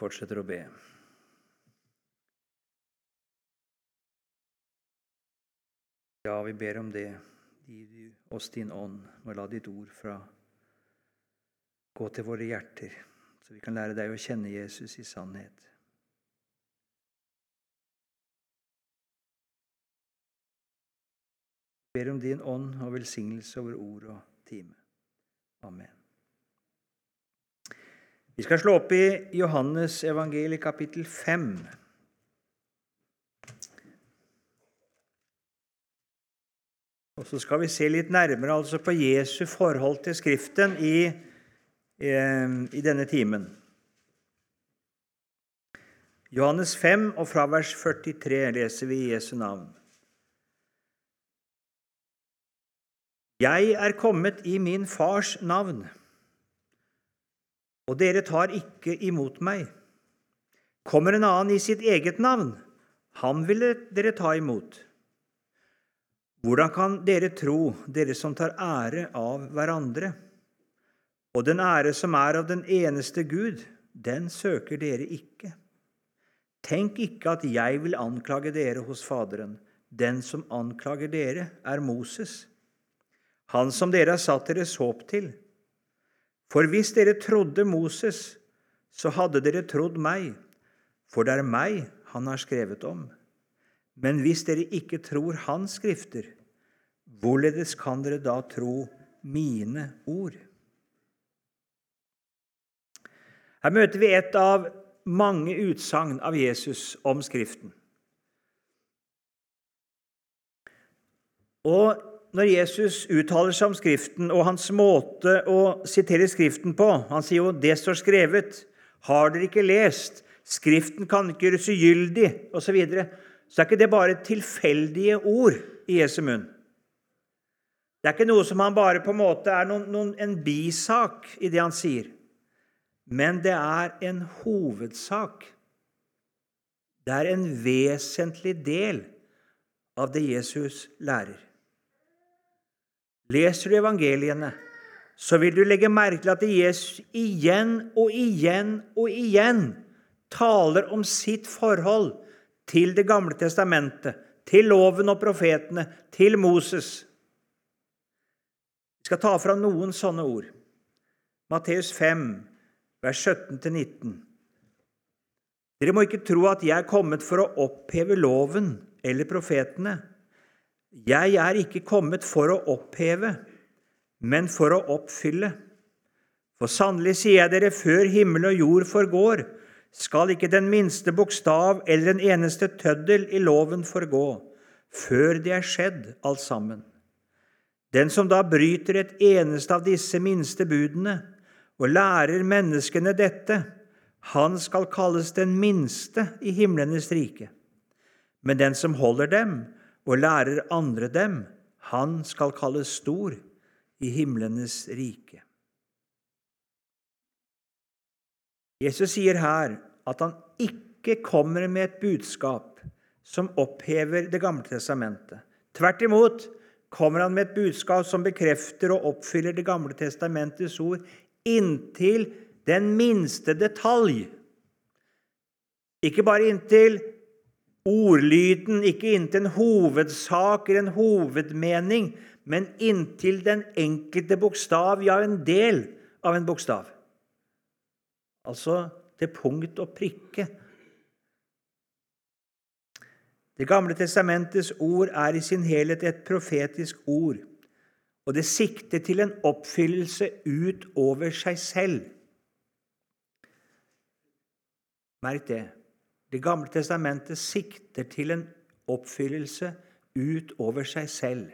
fortsetter å be. Ja, vi ber om det. Gi oss din ånd, og la ditt ord fra gå til våre hjerter, så vi kan lære deg å kjenne Jesus i sannhet. Vi ber om din ånd og velsignelse over ord og time. Amen. Vi skal slå opp i Johannes evangeliet kapittel 5. Og så skal vi se litt nærmere altså på Jesu forhold til Skriften i, i, i denne timen. Johannes 5 og fra vers 43 leser vi i Jesu navn. Jeg er kommet i min fars navn, og dere tar ikke imot meg. Kommer en annen i sitt eget navn, ham vil dere ta imot. Hvordan kan dere tro, dere som tar ære av hverandre? Og den ære som er av den eneste Gud, den søker dere ikke. Tenk ikke at jeg vil anklage dere hos Faderen. Den som anklager dere, er Moses han som dere har satt deres håp til. For hvis dere trodde Moses, så hadde dere trodd meg, for det er meg han har skrevet om. Men hvis dere ikke tror hans skrifter, hvorledes kan dere da tro mine ord? Her møter vi et av mange utsagn av Jesus om Skriften. Og når Jesus uttaler seg om Skriften og hans måte å sitere Skriften på Han sier jo 'det står skrevet', 'har dere ikke lest', 'Skriften kan ikke gjøres ugyldig', osv., så, videre, så er ikke det bare tilfeldige ord i Jesu munn. Det er ikke noe som han bare på en måte er noen, noen, en bisak i det han sier. Men det er en hovedsak. Det er en vesentlig del av det Jesus lærer. Leser du evangeliene, så vil du legge merke til at Jesus igjen og igjen og igjen taler om sitt forhold til Det gamle testamentet, til loven og profetene, til Moses. Vi skal ta fram noen sånne ord. Matteus 5, vers 17-19. Dere må ikke tro at jeg er kommet for å oppheve loven eller profetene. Jeg er ikke kommet for å oppheve, men for å oppfylle. For sannelig sier jeg dere, før himmel og jord forgår, skal ikke den minste bokstav eller en eneste tøddel i loven forgå, før det er skjedd alt sammen. Den som da bryter et eneste av disse minste budene og lærer menneskene dette, han skal kalles den minste i himlenes rike. Men den som holder dem og lærer andre dem, han skal kalles stor i himlenes rike. Jesus sier her at han ikke kommer med et budskap som opphever Det gamle testamentet. Tvert imot kommer han med et budskap som bekrefter og oppfyller Det gamle testamentets ord inntil den minste detalj. Ikke bare inntil ordlyden ikke inntil en hovedsak eller en hovedmening, men inntil den enkelte bokstav, ja, en del av en bokstav. Altså til punkt og prikke. Det gamle testamentets ord er i sin helhet et profetisk ord, og det sikter til en oppfyllelse utover seg selv. Merk det. Det gamle testamentet sikter til en oppfyllelse utover seg selv.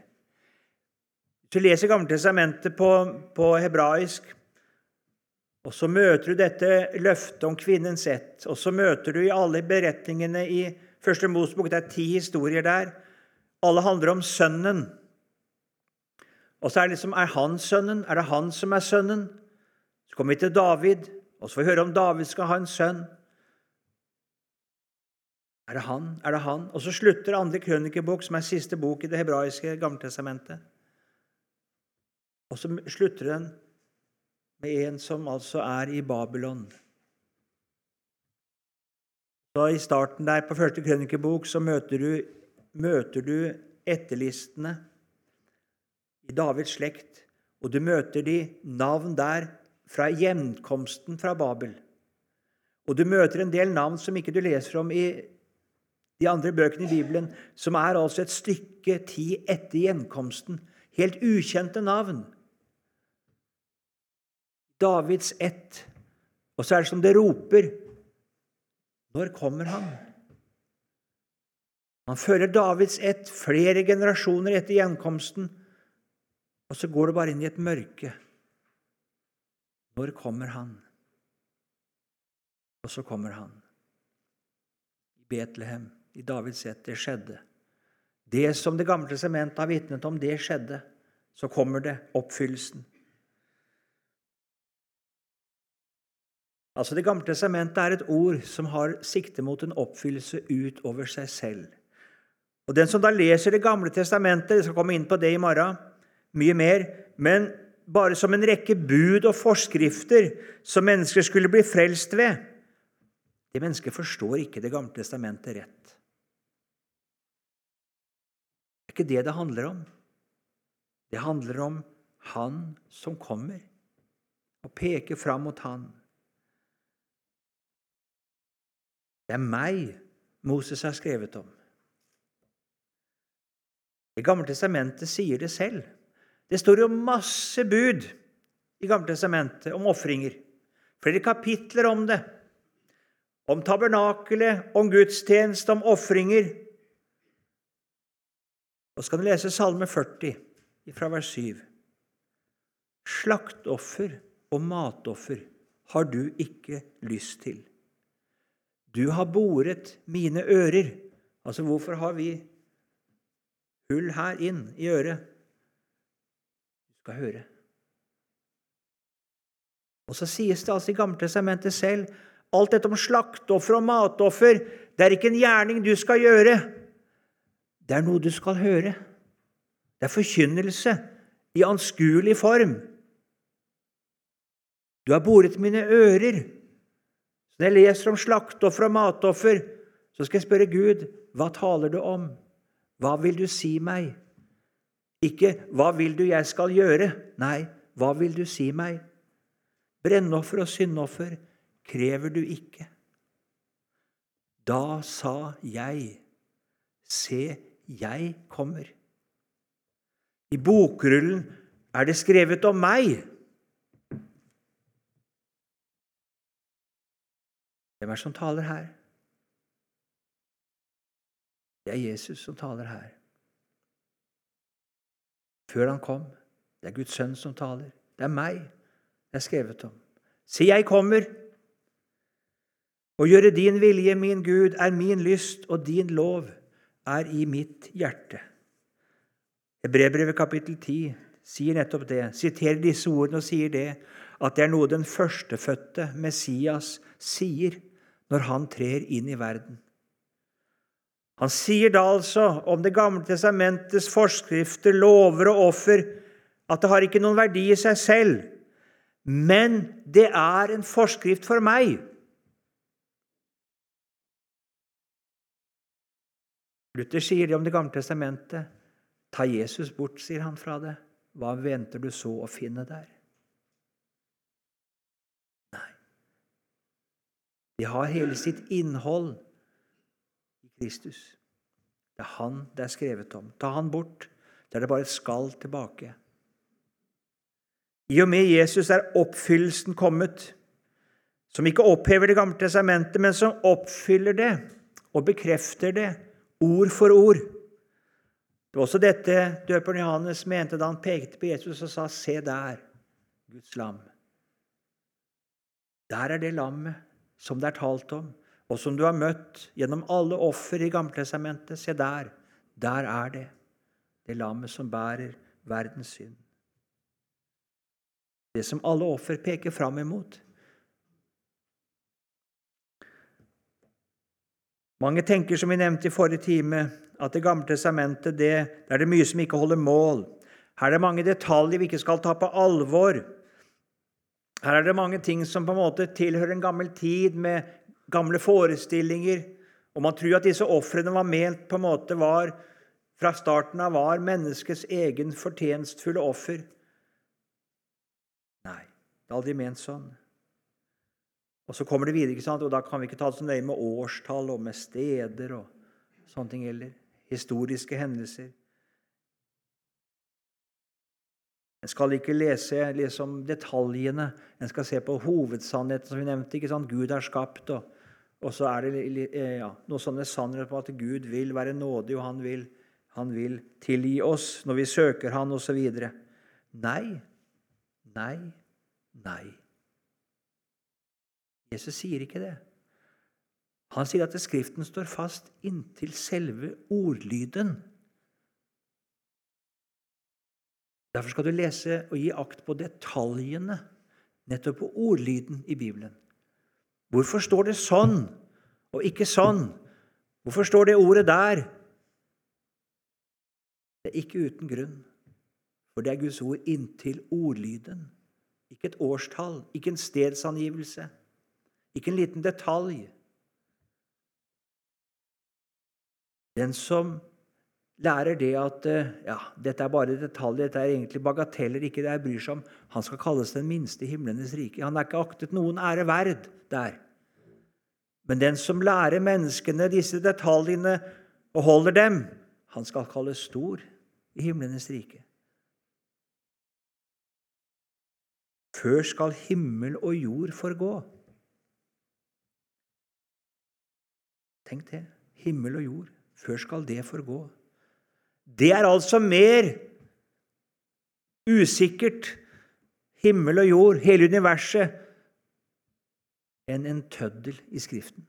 Hvis du leser Gamle testamentet på, på hebraisk, og så møter du dette løftet om kvinnens ett, og så møter du i alle beretningene i Første Mosebok Det er ti historier der. Alle handler om sønnen. Og så er det liksom Er han sønnen? Er det han som er sønnen? Så kommer vi til David, og så får vi høre om David skal ha en sønn. Er det han? Er det han? Og så slutter andre krønikebok, som er siste bok i det hebraiske Gammeltestamentet. Og så slutter den med en som altså er i Babylon. Så I starten der på første krønikebok så møter du, møter du etterlistene i Davids slekt, og du møter de navn der fra hjemkomsten fra Babel. Og du møter en del navn som ikke du leser om i de andre bøkene i Bibelen, som er altså et stykke tid etter gjenkomsten. Helt ukjente navn. Davids ett. Og så er det som det roper Når kommer han? Man fører Davids ett flere generasjoner etter gjenkomsten, og så går det bare inn i et mørke. Når kommer han? Og så kommer han. Betlehem, i Davids ett. Det skjedde. Det som Det gamle testamentet har vitnet om, det skjedde. Så kommer det, oppfyllelsen. Altså Det gamle testamentet er et ord som har sikte mot en oppfyllelse utover seg selv. Og Den som da leser Det gamle testamentet Jeg skal komme inn på det i morgen, mye mer. Men bare som en rekke bud og forskrifter som mennesker skulle bli frelst ved. Det mennesket forstår ikke Det gamle testamentet rett. Ikke det det handler om. Det handler om Han som kommer, og peker fram mot Han. Det er meg Moses har skrevet om. Det Gamle testamentet sier det selv. Det står jo masse bud i Gamle testamentet om ofringer. Flere kapitler om det. Om tabernakelet, om gudstjeneste, om ofringer. Og så kan du lese Salme 40 fra vers 7. Slaktoffer og matoffer har du ikke lyst til. Du har boret mine ører. Altså, hvorfor har vi hull her inn i øret? Du skal høre. Og så sies det altså i Gammeltestamentet selv alt dette om slaktoffer og matoffer det er ikke en gjerning du skal gjøre. Det er noe du skal høre. Det er forkynnelse i anskuelig form. Du har boret mine ører. Når jeg leser om slakteoffer og matoffer, så skal jeg spørre Gud hva taler du om? Hva vil du si meg? Ikke 'hva vil du jeg skal gjøre'? Nei, hva vil du si meg? Brennoffer og syndoffer krever du ikke. Da sa jeg, se, jeg kommer. I bokrullen er det skrevet om meg. Hvem er det som taler her? Det er Jesus som taler her. Før han kom. Det er Guds sønn som taler. Det er meg det er skrevet om. Se, jeg kommer. Å gjøre din vilje, min Gud, er min lyst, og din lov er i mitt hjerte. Hebreerbrevet kapittel 10 sier nettopp det, siterer disse ordene og sier det, at det er noe den førstefødte Messias sier når han trer inn i verden. Han sier da altså om Det gamle testamentets forskrifter, lover og offer at det har ikke noen verdi i seg selv, men det er en forskrift for meg. Luther sier det om Det gamle testamentet. Ta Jesus bort, sier han fra det. Hva venter du så å finne der? Nei. De har hele sitt innhold i Kristus. Det er han det er skrevet om. Ta han bort, da er det bare et skall tilbake. I og med Jesus er oppfyllelsen kommet, som ikke opphever Det gamle testamentet, men som oppfyller det og bekrefter det, ord for ord. Det var også dette døperen Johannes mente da han pekte på Jesus og sa, 'Se der, Guds lam'. Der er det lammet som det er talt om, og som du har møtt gjennom alle offer i Gammeltestamentet. Se der, der er det, det lammet som bærer verdens synd. Det som alle offer peker fram imot. Mange tenker, som vi nevnte i forrige time, at Det gamle testamentet det, det er det mye som ikke holder mål. Her er det mange detaljer vi ikke skal ta på alvor. Her er det mange ting som på en måte tilhører en gammel tid, med gamle forestillinger. Og man tror at disse ofrene var ment på en måte var fra starten av var menneskets egen fortjenstfulle offer. Nei, det er aldri ment sånn. Og så kommer det videre, ikke sant? og da kan vi ikke ta det så nøye med årstall og med steder og sånne ting heller. Historiske hendelser. En skal ikke lese liksom, detaljene, en skal se på hovedsannheten, som vi nevnte. ikke sant? Gud er skapt, og, og så er det eh, ja, noen sånne sannheter på at Gud vil være nådig, og han vil, han vil tilgi oss når vi søker Han, osv. Nei, nei, nei. Jesus sier ikke det. Han sier at Skriften står fast inntil selve ordlyden. Derfor skal du lese og gi akt på detaljene, nettopp på ordlyden i Bibelen. Hvorfor står det sånn og ikke sånn? Hvorfor står det ordet der? Det er ikke uten grunn, for det er Guds ord inntil ordlyden. Ikke et årstall, ikke en stedsangivelse, ikke en liten detalj. Den som lærer det at eh, ja, dette er bare detaljer, dette er egentlig bagateller, ikke det jeg bryr seg om. Han skal kalles den minste i himlenes rike. Han er ikke aktet noen ære verd der. Men den som lærer menneskene disse detaljene og holder dem, han skal kalles stor i himlenes rike. Før skal himmel og jord forgå. Tenk det. Himmel og jord. Før skal det forgå. Det er altså mer usikkert, himmel og jord, hele universet, enn en tøddel i Skriften.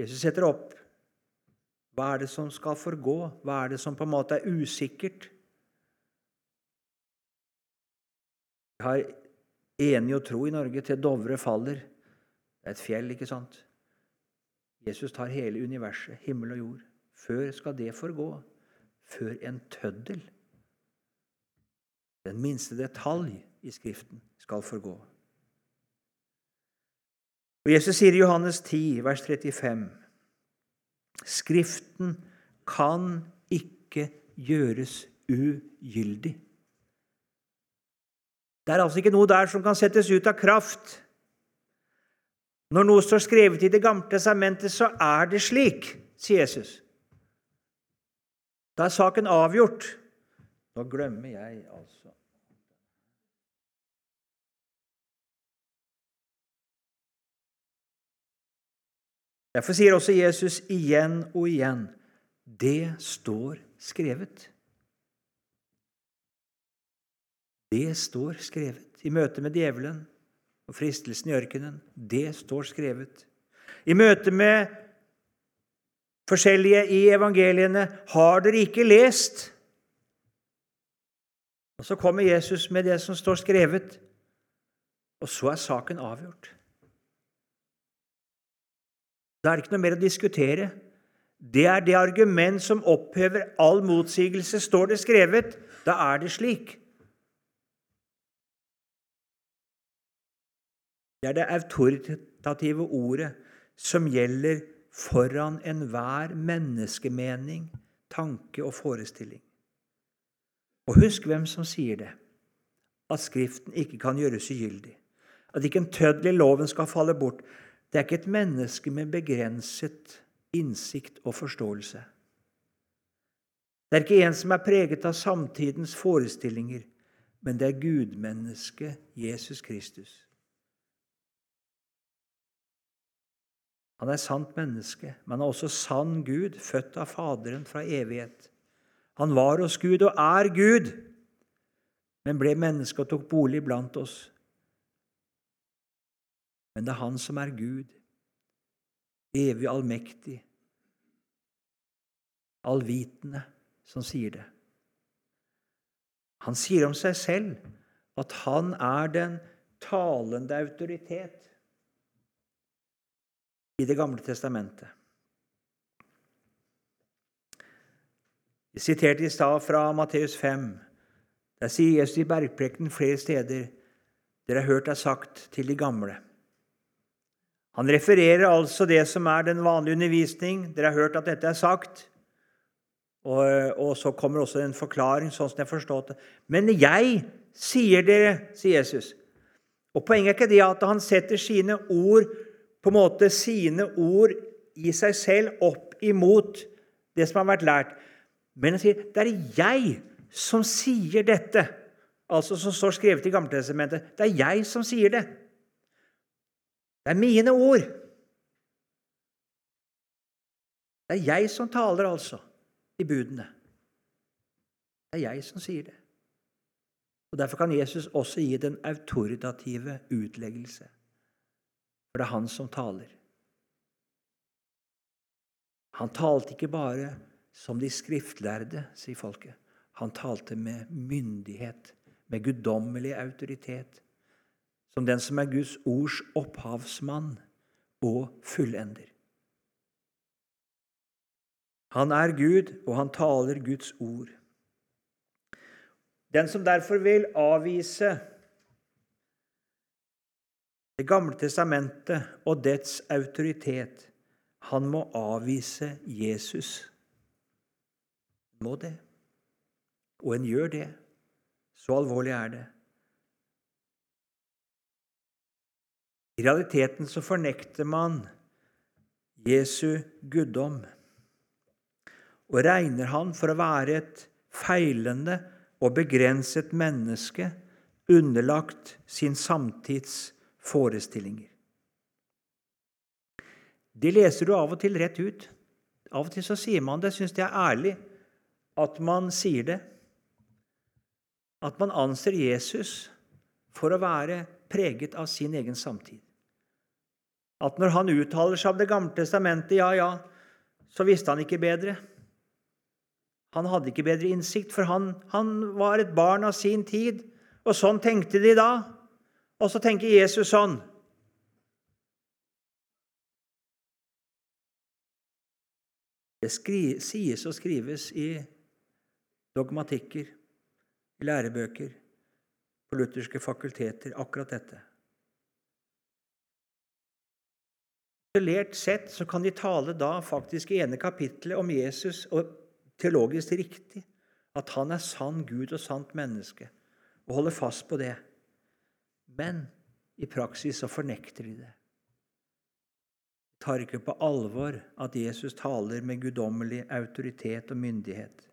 Jesus setter opp hva er det som skal forgå, hva er det som på en måte er usikkert. Vi har enig å tro i Norge til Dovre faller. Det er et fjell, ikke sant? Jesus tar hele universet, himmel og jord. Før skal det forgå. Før en tøddel, den minste detalj i Skriften, skal forgå. Og Jesus sier i Johannes 10, vers 35.: Skriften kan ikke gjøres ugyldig. Det er altså ikke noe der som kan settes ut av kraft. Når noe står skrevet i Det gamle testamentet, så er det slik, sier Jesus. Da er saken avgjort. Nå glemmer jeg altså Derfor sier også Jesus igjen og igjen det står skrevet. Det står skrevet i møte med djevelen og fristelsen i ørkenen. Det står skrevet. I møte med forskjellige i evangeliene, har dere ikke lest? Og Så kommer Jesus med det som står skrevet, og så er saken avgjort. Da er det ikke noe mer å diskutere. Det er det argument som opphever all motsigelse. Står det skrevet, da er det slik. Det er det autoritative ordet som gjelder foran enhver menneskemening, tanke og forestilling. Og husk hvem som sier det, at Skriften ikke kan gjøres ugyldig, at ikke en tøddel i loven skal falle bort. Det er ikke et menneske med begrenset innsikt og forståelse. Det er ikke en som er preget av samtidens forestillinger, men det er gudmennesket Jesus Kristus. Han er sant menneske, men han er også sann Gud, født av Faderen fra evighet. Han var hos Gud og er Gud, men ble menneske og tok bolig blant oss. Men det er Han som er Gud, evig allmektig, allvitende, som sier det. Han sier om seg selv at han er den talende autoritet i Det gamle testamentet. Jeg siterte i stad fra Matteus 5. Der sier Jesus i bergprekenen flere steder dere har hørt det sagt til de gamle. Han refererer altså det som er den vanlige undervisning. Dere har hørt at dette er sagt. Og, og så kommer også en forklaring, sånn som jeg forstått det. Men jeg sier dere, sier Jesus. Og Poenget er ikke det at han setter sine ord på en måte sine ord i seg selv opp imot det som har vært lært. Men han sier det er jeg som sier dette, altså som står skrevet i Gammeltestamentet. Det er jeg som sier det. Det er mine ord. Det er jeg som taler, altså, i budene. Det er jeg som sier det. Og Derfor kan Jesus også gi den autoritative utleggelse. For det er han som taler. Han talte ikke bare som de skriftlærde, sier folket. Han talte med myndighet, med guddommelig autoritet som den som er Guds ords opphavsmann og fullender. Han er Gud, og han taler Guds ord. Den som derfor vil avvise Det gamle testamentet og dets autoritet, han må avvise Jesus. Han Må det. Og en gjør det. Så alvorlig er det. I realiteten så fornekter man Jesu guddom og regner han for å være et feilende og begrenset menneske underlagt sin samtids forestillinger. Det leser du av og til rett ut. Av og til så sier man det. Syns det er ærlig at man sier det. At man anser Jesus for å være preget av sin egen samtid at når han uttaler seg om Det gamle testamentet, ja, ja, så visste han ikke bedre. Han hadde ikke bedre innsikt, for han, han var et barn av sin tid. Og sånn tenkte de da. Og så tenker Jesus sånn. Det sies og skrives i dogmatikker, i lærebøker, på lutherske fakulteter, akkurat dette. Isolert sett så kan de tale da faktisk i ene kapittelet om Jesus, og teologisk riktig, at han er sann Gud og sant menneske, og holder fast på det. Men i praksis så fornekter de det. De tar ikke på alvor at Jesus taler med guddommelig autoritet og myndighet.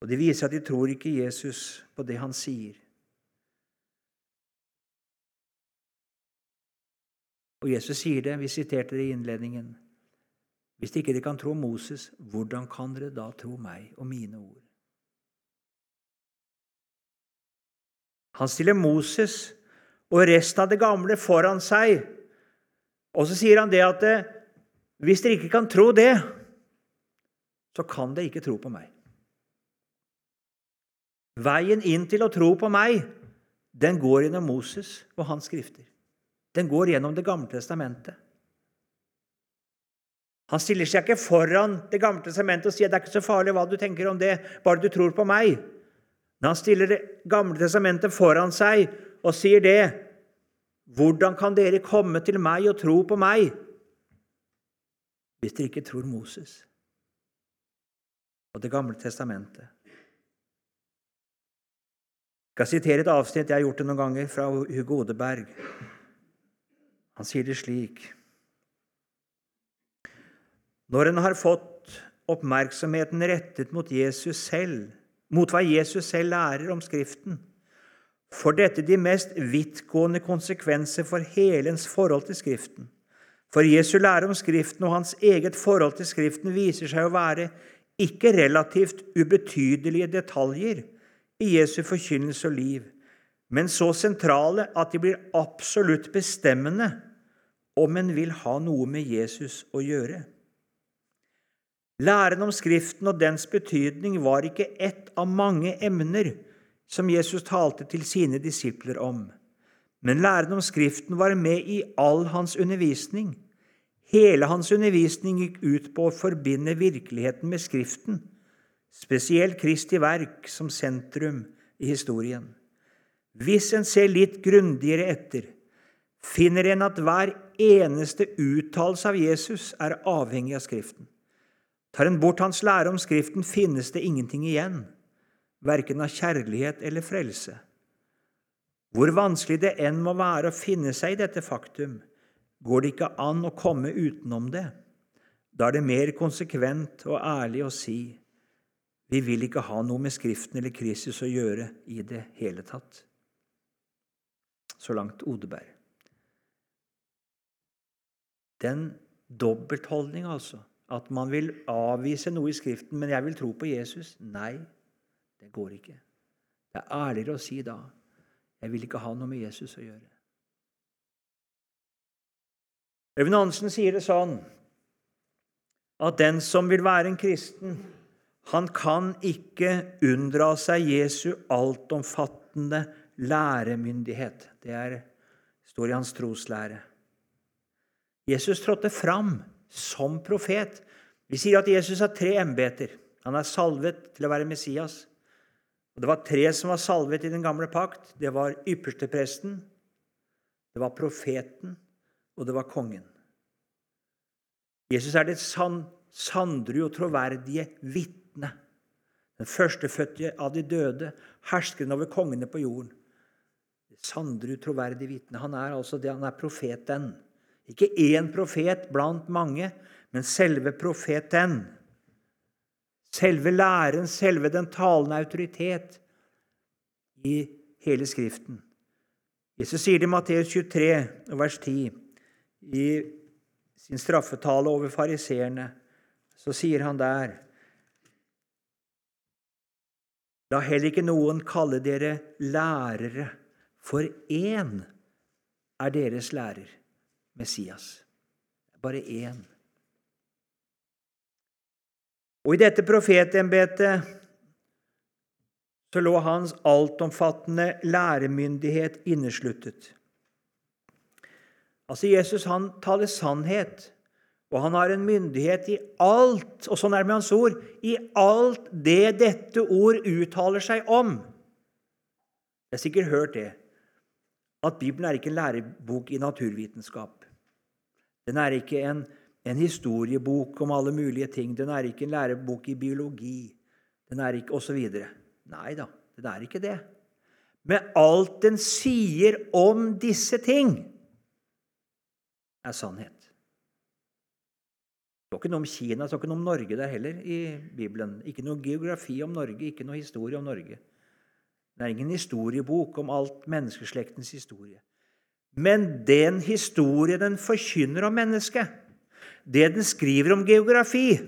Og De viser at de tror ikke Jesus på det han sier. Og Jesus sier det, vi siterte det i innledningen. Hvis de ikke kan tro Moses, hvordan kan dere da tro meg og mine ord? Han stiller Moses og resten av det gamle foran seg, og så sier han det at eh, hvis dere ikke kan tro det, så kan dere ikke tro på meg. Veien inn til å tro på meg, den går gjennom Moses og hans skrifter. Den går gjennom Det gamle testamentet. Han stiller seg ikke foran Det gamle testamentet og sier det er ikke så farlig hva du tenker om det, bare du tror på meg. Men han stiller Det gamle testamentet foran seg og sier det. Hvordan kan dere komme til meg og tro på meg hvis dere ikke tror Moses og Det gamle testamentet? Jeg skal sitere et avsnitt jeg har gjort det noen ganger, fra Hugo Odeberg. Han sier det slik Når en har fått oppmerksomheten rettet mot Jesus selv, mot hva Jesus selv lærer om Skriften, For dette de mest vidtgående konsekvenser for helens forhold til Skriften. For Jesu lære om Skriften og hans eget forhold til Skriften viser seg å være ikke relativt ubetydelige detaljer i Jesu forkynnelse og liv, men så sentrale at de blir absolutt bestemmende om en vil ha noe med Jesus å gjøre. Læren om Skriften og dens betydning var ikke ett av mange emner som Jesus talte til sine disipler om, men læren om Skriften var med i all hans undervisning. Hele hans undervisning gikk ut på å forbinde virkeligheten med Skriften, spesielt Kristi verk som sentrum i historien. Hvis en ser litt grundigere etter, finner en at hver eneste uttalelse av Jesus er avhengig av Skriften. Tar en bort hans lære om Skriften, finnes det ingenting igjen, verken av kjærlighet eller frelse. Hvor vanskelig det enn må være å finne seg i dette faktum, går det ikke an å komme utenom det. Da er det mer konsekvent og ærlig å si vi vil ikke ha noe med Skriften eller Kristus å gjøre i det hele tatt. Så langt Odeberg. Den dobbeltholdninga, altså, at man vil avvise noe i Skriften, men jeg vil tro på Jesus Nei, det går ikke. Det er ærligere å si da jeg vil ikke ha noe med Jesus å gjøre. Øyvind Hansen sier det sånn at den som vil være en kristen, han kan ikke unndra seg Jesu altomfattende læremyndighet. Det er, står i hans troslære. Jesus trådte fram som profet. Vi sier at Jesus har tre embeter. Han er salvet til å være Messias. Og Det var tre som var salvet i den gamle pakt. Det var ypperstepresten, det var profeten, og det var kongen. Jesus er det san, sandru og troverdige vitne. Den førstefødte av de døde, herskeren over kongene på jorden. Sandru, troverdige vitne. Han er altså det, han er profeten. Ikke én profet blant mange, men selve profeten. Selve læren, selve den talende autoritet i hele Skriften. Jesus sier det i Matteus 23, vers 10, i sin straffetale over fariseerne. Så sier han der La heller ikke noen kalle dere lærere, for én er deres lærer. Messias. Bare én. Og i dette profetembetet så lå hans altomfattende læremyndighet innesluttet. Altså, Jesus han taler sannhet, og han har en myndighet i alt, og sånn er det med hans ord, i alt det dette ord uttaler seg om. Jeg har sikkert hørt det, at Bibelen er ikke en lærebok i naturvitenskap. Den er ikke en, en historiebok om alle mulige ting. Den er ikke en lærebok i biologi. Den er ikke osv. Nei da, den er ikke det. Men alt den sier om disse ting, er sannhet. Det står ikke noe om Kina, det står ikke noe om Norge der heller i Bibelen. Ikke noe geografi om Norge, ikke noe historie om Norge. Det er ingen historiebok om alt menneskeslektens historie. Men den historien den forkynner om mennesket, det den skriver om geografi,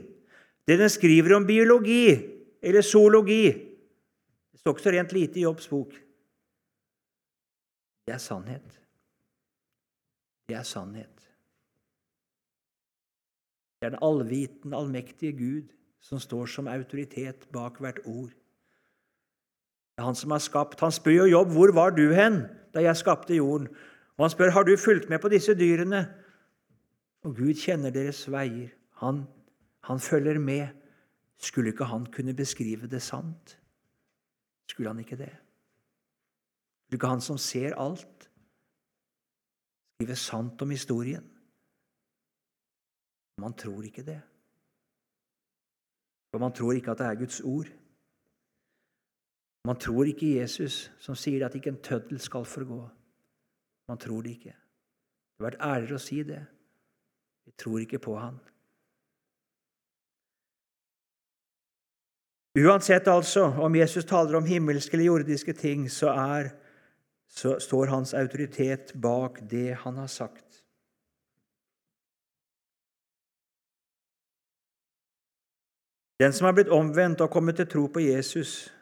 det den skriver om biologi eller zoologi Det står ikke så rent lite i Jobbs bok. Det er sannhet. Det er sannhet. Det er den allvitende, allmektige Gud som står som autoritet bak hvert ord. Det er Han som har skapt. Han spør jo Jobb hvor var du hen da jeg skapte jorden. Og han spør har du fulgt med på disse dyrene. Og Gud kjenner deres veier. Han, han følger med. Skulle ikke han kunne beskrive det sant? Skulle han ikke det? Skulle ikke han som ser alt, skrive sant om historien? Man tror ikke det. For man tror ikke at det er Guds ord. Man tror ikke Jesus, som sier at ikke en tøddel skal forgå. Man tror det ikke. Det har vært ærligere å si det. Vi tror ikke på han. Uansett altså om Jesus taler om himmelske eller jordiske ting, så, er, så står hans autoritet bak det han har sagt. Den som har blitt omvendt og kommet til tro på Jesus,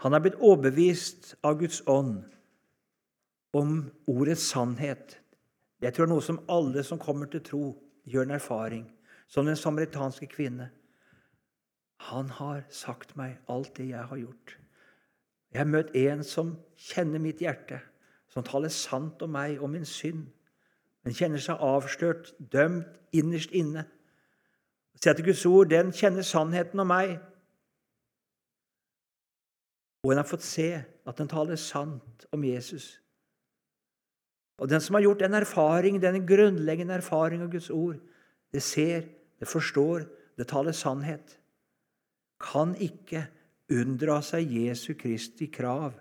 han er blitt overbevist av Guds ånd om ordets sannhet. Jeg tror noe som alle som kommer til tro, gjør en erfaring. Som den samaritanske kvinne. Han har sagt meg alt det jeg har gjort. Jeg har møtt en som kjenner mitt hjerte, som taler sant om meg og min synd. Den kjenner seg avslørt, dømt innerst inne. Se etter Guds ord, den kjenner sannheten om meg. Og en har fått se at den taler sant om Jesus. Og den som har gjort en erfaring, den grunnleggende erfaring av Guds ord, det ser, det forstår, det taler sannhet, kan ikke unndra seg Jesu Kristi krav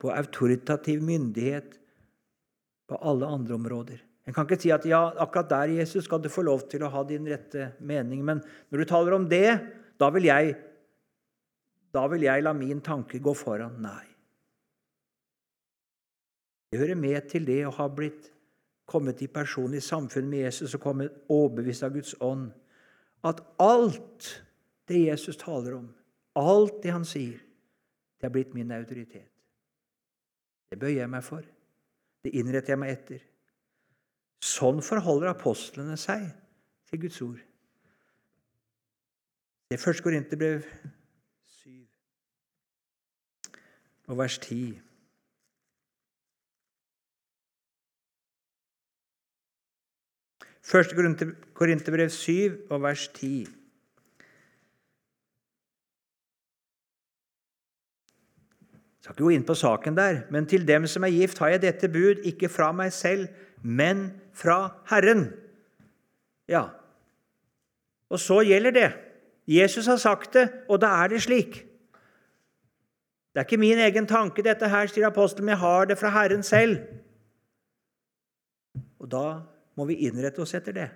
på autoritativ myndighet på alle andre områder. En kan ikke si at ja, akkurat der Jesus skal du få lov til å ha din rette mening, men når du taler om det, da vil jeg, da vil jeg la min tanke gå foran. Nei. Det hører med til det å ha blitt kommet i personlig samfunn med Jesus og kommet overbevist av Guds ånd, at alt det Jesus taler om, alt det han sier, det har blitt min autoritet. Det bøyer jeg meg for. Det innretter jeg meg etter. Sånn forholder apostlene seg til Guds ord. Det er 1. Korinterbrev 7 og vers 10. Første Korinterbrev 7 og vers 10. Jeg skal ikke gå inn på saken der, men til dem som er gift, har jeg dette bud, ikke fra meg selv, men fra Herren. Ja, og så gjelder det. Jesus har sagt det, og da er det slik. Det er ikke min egen tanke, dette her, sier apostelen, men jeg har det fra Herren selv. Og da må vi innrette oss etter det.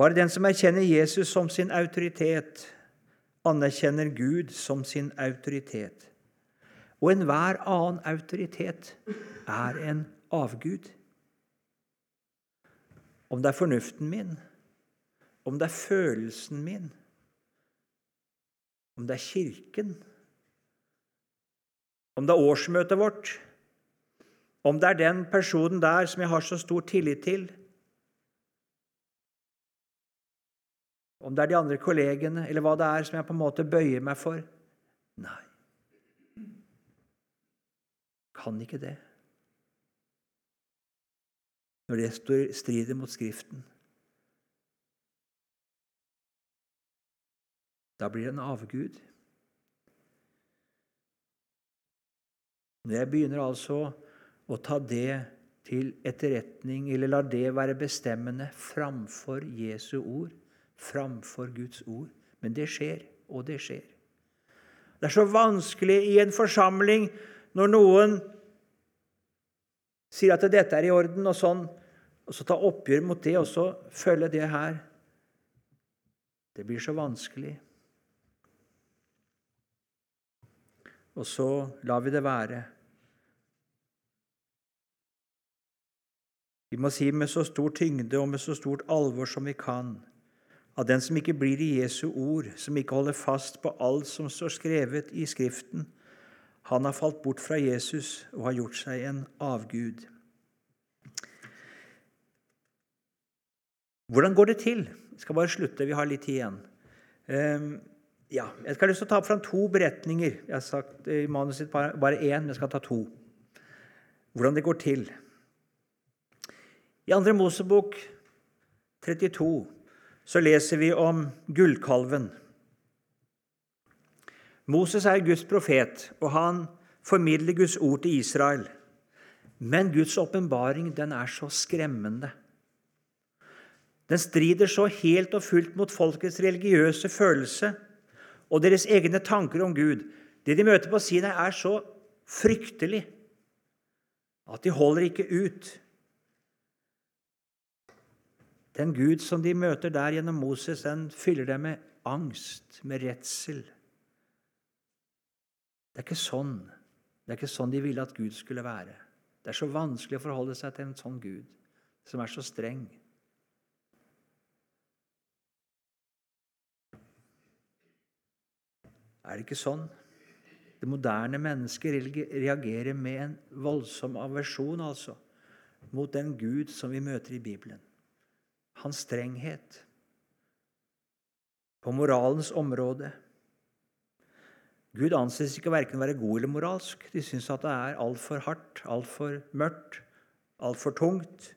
Bare den som erkjenner Jesus som sin autoritet, anerkjenner Gud som sin autoritet. Og enhver annen autoritet er en avgud. Om det er fornuften min, om det er følelsen min, om det er Kirken, om det er årsmøtet vårt, om det er den personen der som jeg har så stor tillit til, om det er de andre kollegene, eller hva det er som jeg på en måte bøyer meg for Nei. Kan ikke det. Når det strider mot Skriften. Da blir det en avgud. Når jeg begynner altså å ta det til etterretning, eller la det være bestemmende framfor Jesu ord, framfor Guds ord. Men det skjer, og det skjer. Det er så vanskelig i en forsamling når noen sier at dette er i orden, og sånn, og så ta oppgjør mot det, og så følge det her. Det blir så vanskelig. Og så lar vi det være. Vi må si med så stor tyngde og med så stort alvor som vi kan at den som ikke blir i Jesu ord, som ikke holder fast på alt som står skrevet i Skriften, han har falt bort fra Jesus og har gjort seg en avgud. Hvordan går det til? Jeg skal bare slutte, vi har litt tid igjen. Ehm, ja, jeg skal lyst til å ta opp fram to beretninger. Jeg har sagt i manuset bare én, men jeg skal ta to. Hvordan det går til. I 2. Mosebok 32 så leser vi om gullkalven. Moses er Guds profet, og han formidler Guds ord til Israel. Men Guds åpenbaring er så skremmende. Den strider så helt og fullt mot folkets religiøse følelse og deres egne tanker om Gud. Det de møter på Sinai, er så fryktelig at de holder ikke ut. Den Gud som de møter der gjennom Moses, den fyller dem med angst, med redsel. Det er ikke sånn Det er ikke sånn de ville at Gud skulle være. Det er så vanskelig å forholde seg til en sånn Gud, som er så streng. Er det ikke sånn? Det moderne mennesket reagerer med en voldsom aversjon altså, mot den Gud som vi møter i Bibelen hans strenghet på moralens område. Gud anses ikke verken være god eller moralsk. De syns at det er altfor hardt, altfor mørkt, altfor tungt.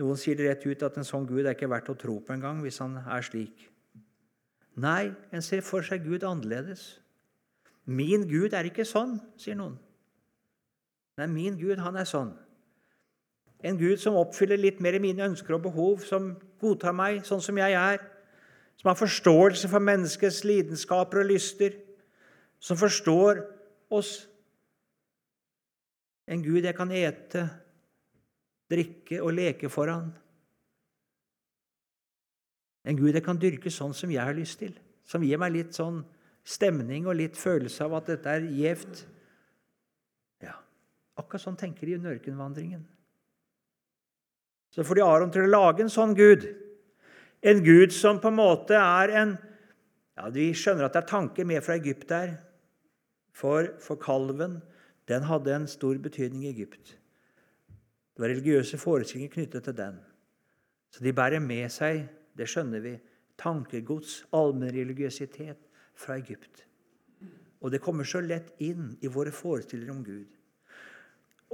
Noen sier det rett ut at en sånn Gud er ikke verdt å tro på engang hvis han er slik. Nei, en ser for seg Gud annerledes. Min Gud er ikke sånn, sier noen. Nei, min Gud, han er sånn. En Gud som oppfyller litt mer mine ønsker og behov, som godtar meg sånn som jeg er, som har forståelse for menneskets lidenskaper og lyster, som forstår oss. En Gud jeg kan ete, drikke og leke foran. En Gud jeg kan dyrke sånn som jeg har lyst til, som gir meg litt sånn stemning og litt følelse av at dette er gjevt. Ja, akkurat sånn tenker de under ørkenvandringen. Så får de Aron til å lage en sånn Gud. En Gud som på en måte er en ja, Vi skjønner at det er tanker med fra Egypt der. For, for kalven den hadde en stor betydning i Egypt. Det var religiøse forestillinger knyttet til den. Så de bærer med seg, det skjønner vi, tankegods, allmennreligiøsitet fra Egypt. Og det kommer så lett inn i våre forestillinger om Gud.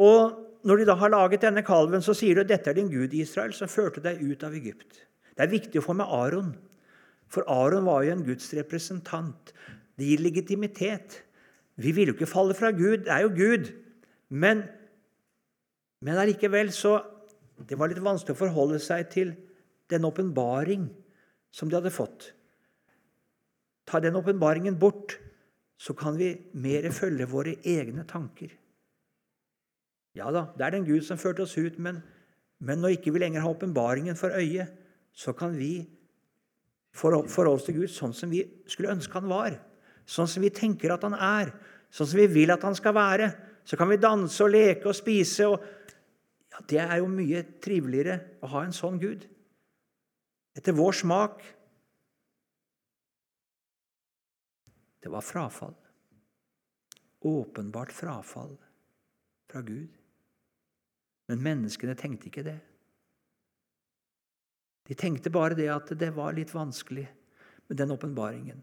Og når de da har laget denne kalven, så sier du at dette er din Gud Israel, som førte deg ut av Egypt. Det er viktig å få med Aron, for Aron var jo en Guds representant. Det gir legitimitet. Vi vil jo ikke falle fra Gud. Det er jo Gud. Men, men allikevel så Det var litt vanskelig å forholde seg til den åpenbaring som de hadde fått. Ta den åpenbaringen bort, så kan vi mer følge våre egne tanker. Ja da, det er den Gud som førte oss ut, men, men når ikke vi lenger har åpenbaringen for øyet, så kan vi forholde oss til Gud sånn som vi skulle ønske han var. Sånn som vi tenker at han er, sånn som vi vil at han skal være. Så kan vi danse og leke og spise. Og, ja, det er jo mye triveligere å ha en sånn Gud. Etter vår smak. Det var frafall. Åpenbart frafall fra Gud. Men menneskene tenkte ikke det. De tenkte bare det at det var litt vanskelig med den åpenbaringen.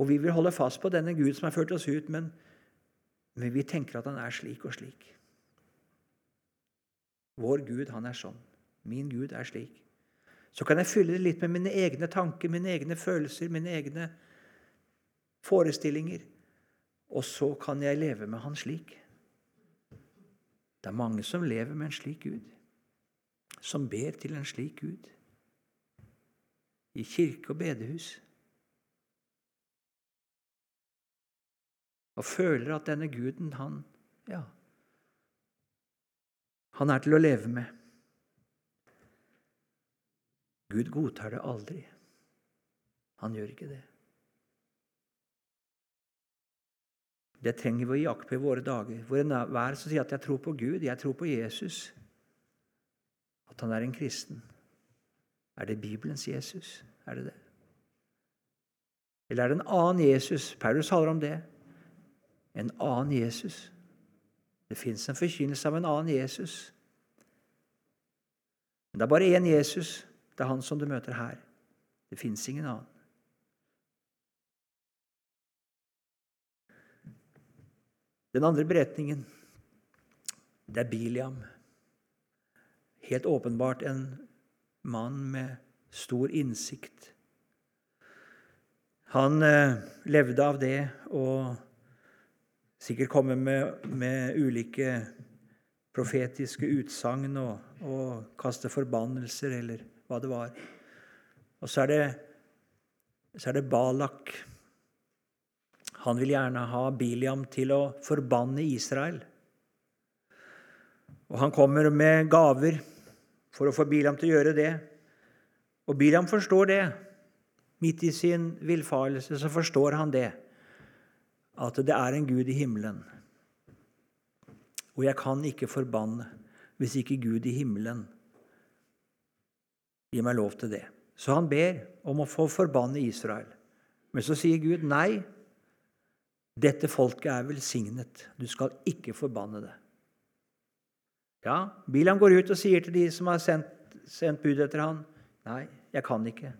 Og vi vil holde fast på denne Gud som har ført oss ut, men, men vi tenker at han er slik og slik. Vår Gud, han er sånn. Min Gud er slik. Så kan jeg fylle det litt med mine egne tanker, mine egne følelser, mine egne forestillinger. Og så kan jeg leve med Han slik. Det er mange som lever med en slik Gud, som ber til en slik Gud. I kirke og bedehus. Og føler at denne guden, han Ja. Han er til å leve med. Gud godtar det aldri. Han gjør ikke det. Det trenger vi å akt på i våre dager. Hvor enhver som sier at 'jeg tror på Gud, jeg tror på Jesus', at han er en kristen. Er det Bibelens Jesus? Er det det? Eller er det en annen Jesus? Paulus taler om det. En annen Jesus. Det fins en forkynnelse av en annen Jesus. Men det er bare én Jesus. Det er han som du møter her. Det fins ingen annen. Den andre beretningen, det er Biliam. Helt åpenbart en mann med stor innsikt. Han eh, levde av det og sikkert komme med, med ulike profetiske utsagn og, og, kaste forbannelser, eller hva det var. Og så er det, så er det Balak han vil gjerne ha Biliam til å forbanne Israel. Og han kommer med gaver for å få Biliam til å gjøre det. Og Biliam forstår det. Midt i sin villfarelse så forstår han det. At det er en Gud i himmelen. Og jeg kan ikke forbanne hvis ikke Gud i himmelen gir meg lov til det. Så han ber om å få forbanne Israel. Men så sier Gud nei. Dette folket er velsignet. Du skal ikke forbanne det. Ja, Bilam går ut og sier til de som har sendt, sendt bud etter han, Nei, jeg kan ikke.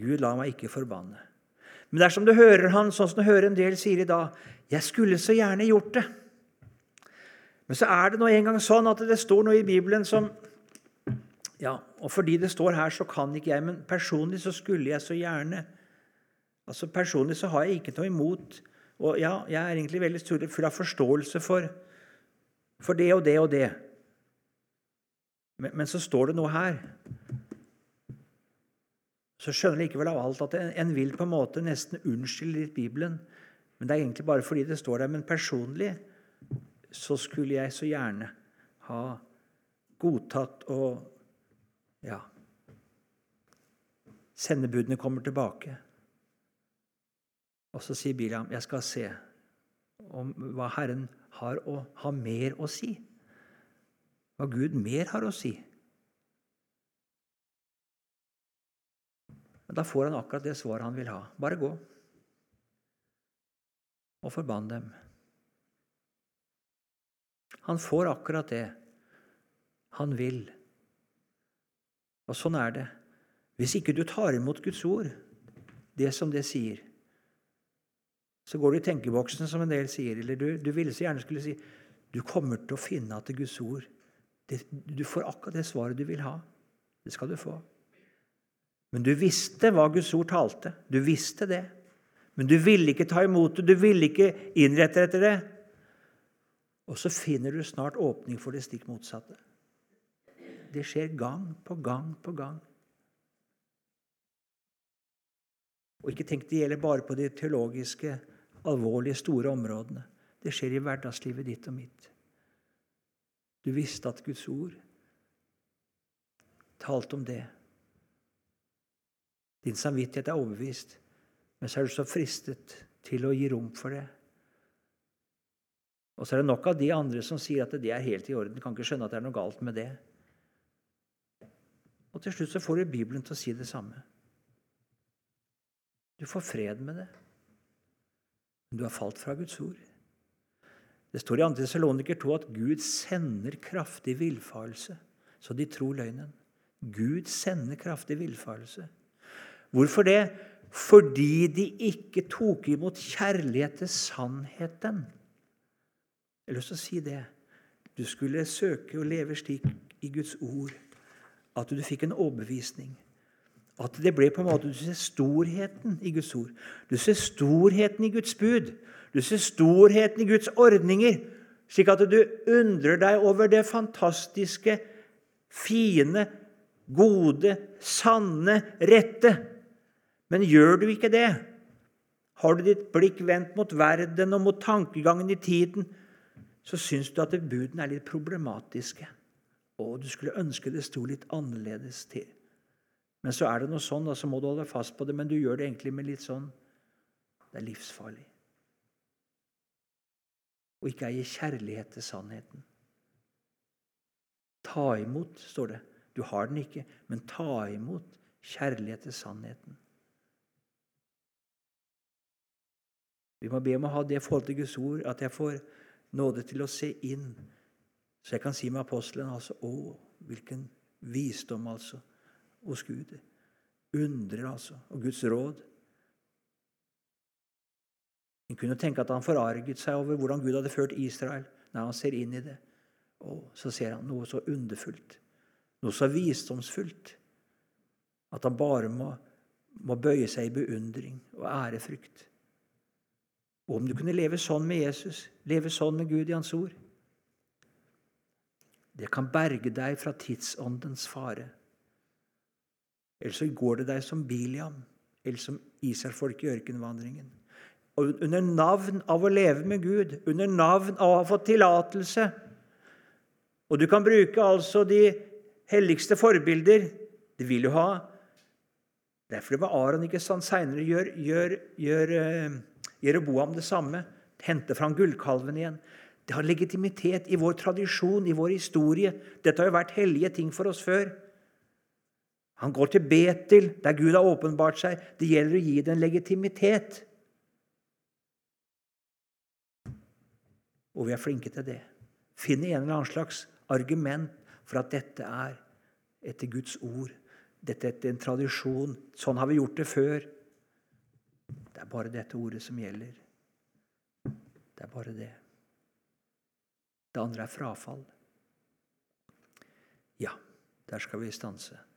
Gud, la meg ikke forbanne. Men dersom du hører han sånn som du hører en del sier i dag, 'Jeg skulle så gjerne gjort det'. Men så er det nå engang sånn at det står noe i Bibelen som Ja, og fordi det står her, så kan ikke jeg, men personlig så skulle jeg så gjerne Altså Personlig så har jeg ikke noe imot Og ja, jeg er egentlig veldig full av forståelse for, for det og det og det. Men, men, så står det noe her. Så skjønner jeg likevel av alt at en, en vil på en måte nesten unnskylde litt Bibelen. Men det er egentlig bare fordi det står der. Men personlig så skulle jeg så gjerne ha godtatt og ja Sendebudene kommer tilbake. Og så sier Biliam, 'Jeg skal se om hva Herren har å ha mer å si.' Hva Gud mer har å si. Men da får han akkurat det svaret han vil ha. Bare gå. Og forbann dem. Han får akkurat det han vil. Og sånn er det. Hvis ikke du tar imot Guds ord, det som det sier, så går du i tenkeboksen, som en del sier. Eller du, du ville så gjerne skulle si du kommer til å finne at Guds ord det, Du får akkurat det svaret du vil ha. Det skal du få. Men du visste hva Guds ord talte. Du visste det. Men du ville ikke ta imot det, du ville ikke innrette etter det. Og så finner du snart åpning for det stikk motsatte. Det skjer gang på gang på gang. Og ikke tenk det gjelder bare på de teologiske, alvorlige, store områdene. Det skjer i hverdagslivet ditt og mitt. Du visste at Guds ord talte om det. Din samvittighet er overbevist, men så er du så fristet til å gi rom for det. Og så er det nok av de andre som sier at det er helt i orden. Kan ikke skjønne at det er noe galt med det. Og til slutt så får du Bibelen til å si det samme. Du får fred med det. Men du har falt fra Guds ord. Det står i 2. Tessaloniker 2 at Gud sender kraftig villfarelse, så de tror løgnen. Gud sender kraftig villfarelse. Hvorfor det? Fordi de ikke tok imot kjærlighet til sannheten. Jeg har lyst til å si det. Du skulle søke å leve slik i Guds ord at du fikk en overbevisning. At det ble på en måte Du ser storheten i Guds ord. Du ser storheten i Guds bud. Du ser storheten i Guds ordninger. Slik at du undrer deg over det fantastiske, fine, gode, sanne, rette. Men gjør du ikke det, har du ditt blikk vendt mot verden og mot tankegangen i tiden, så syns du at budene er litt problematiske. Og du skulle ønske det sto litt annerledes til. Men så er det noe sånn, og så må du holde fast på det, men du gjør det egentlig med litt sånn Det er livsfarlig. Og ikke eie kjærlighet til sannheten. Ta imot, står det. Du har den ikke, men ta imot kjærlighet til sannheten. Vi må be om å ha det forhold til Guds ord, at jeg får nåde til å se inn så jeg kan si med apostelen altså Å, hvilken visdom, altså, hos Gud. Undrer, altså, og Guds råd. En kunne tenke at han forarget seg over hvordan Gud hadde ført Israel. Når han ser inn i det, og så ser han noe så underfullt, noe så visdomsfullt, at han bare må, må bøye seg i beundring og ærefrykt. Og om du kunne leve sånn med Jesus, leve sånn med Gud i Hans ord det kan berge deg fra tidsåndens fare. Eller så går det deg som Biliam, eller som Israelfolket i ørkenvandringen. Og under navn av å leve med Gud, under navn av å ha fått tillatelse Og du kan bruke altså de helligste forbilder. Det vil du ha. Derfor var Aron ikke sant, seinere gjør, gjør, gjør uh, Jeroboam det samme. Hente fram gullkalven igjen. Det har legitimitet i vår tradisjon, i vår historie. Dette har jo vært hellige ting for oss før. Han går til Betel, der Gud har åpenbart seg. Det gjelder å gi det en legitimitet. Og vi er flinke til det. Finne en eller annen slags argument for at dette er etter Guds ord. Dette er en tradisjon. Sånn har vi gjort det før. Det er bare dette ordet som gjelder. Det er bare det. Det andre er frafall. Ja, der skal vi stanse.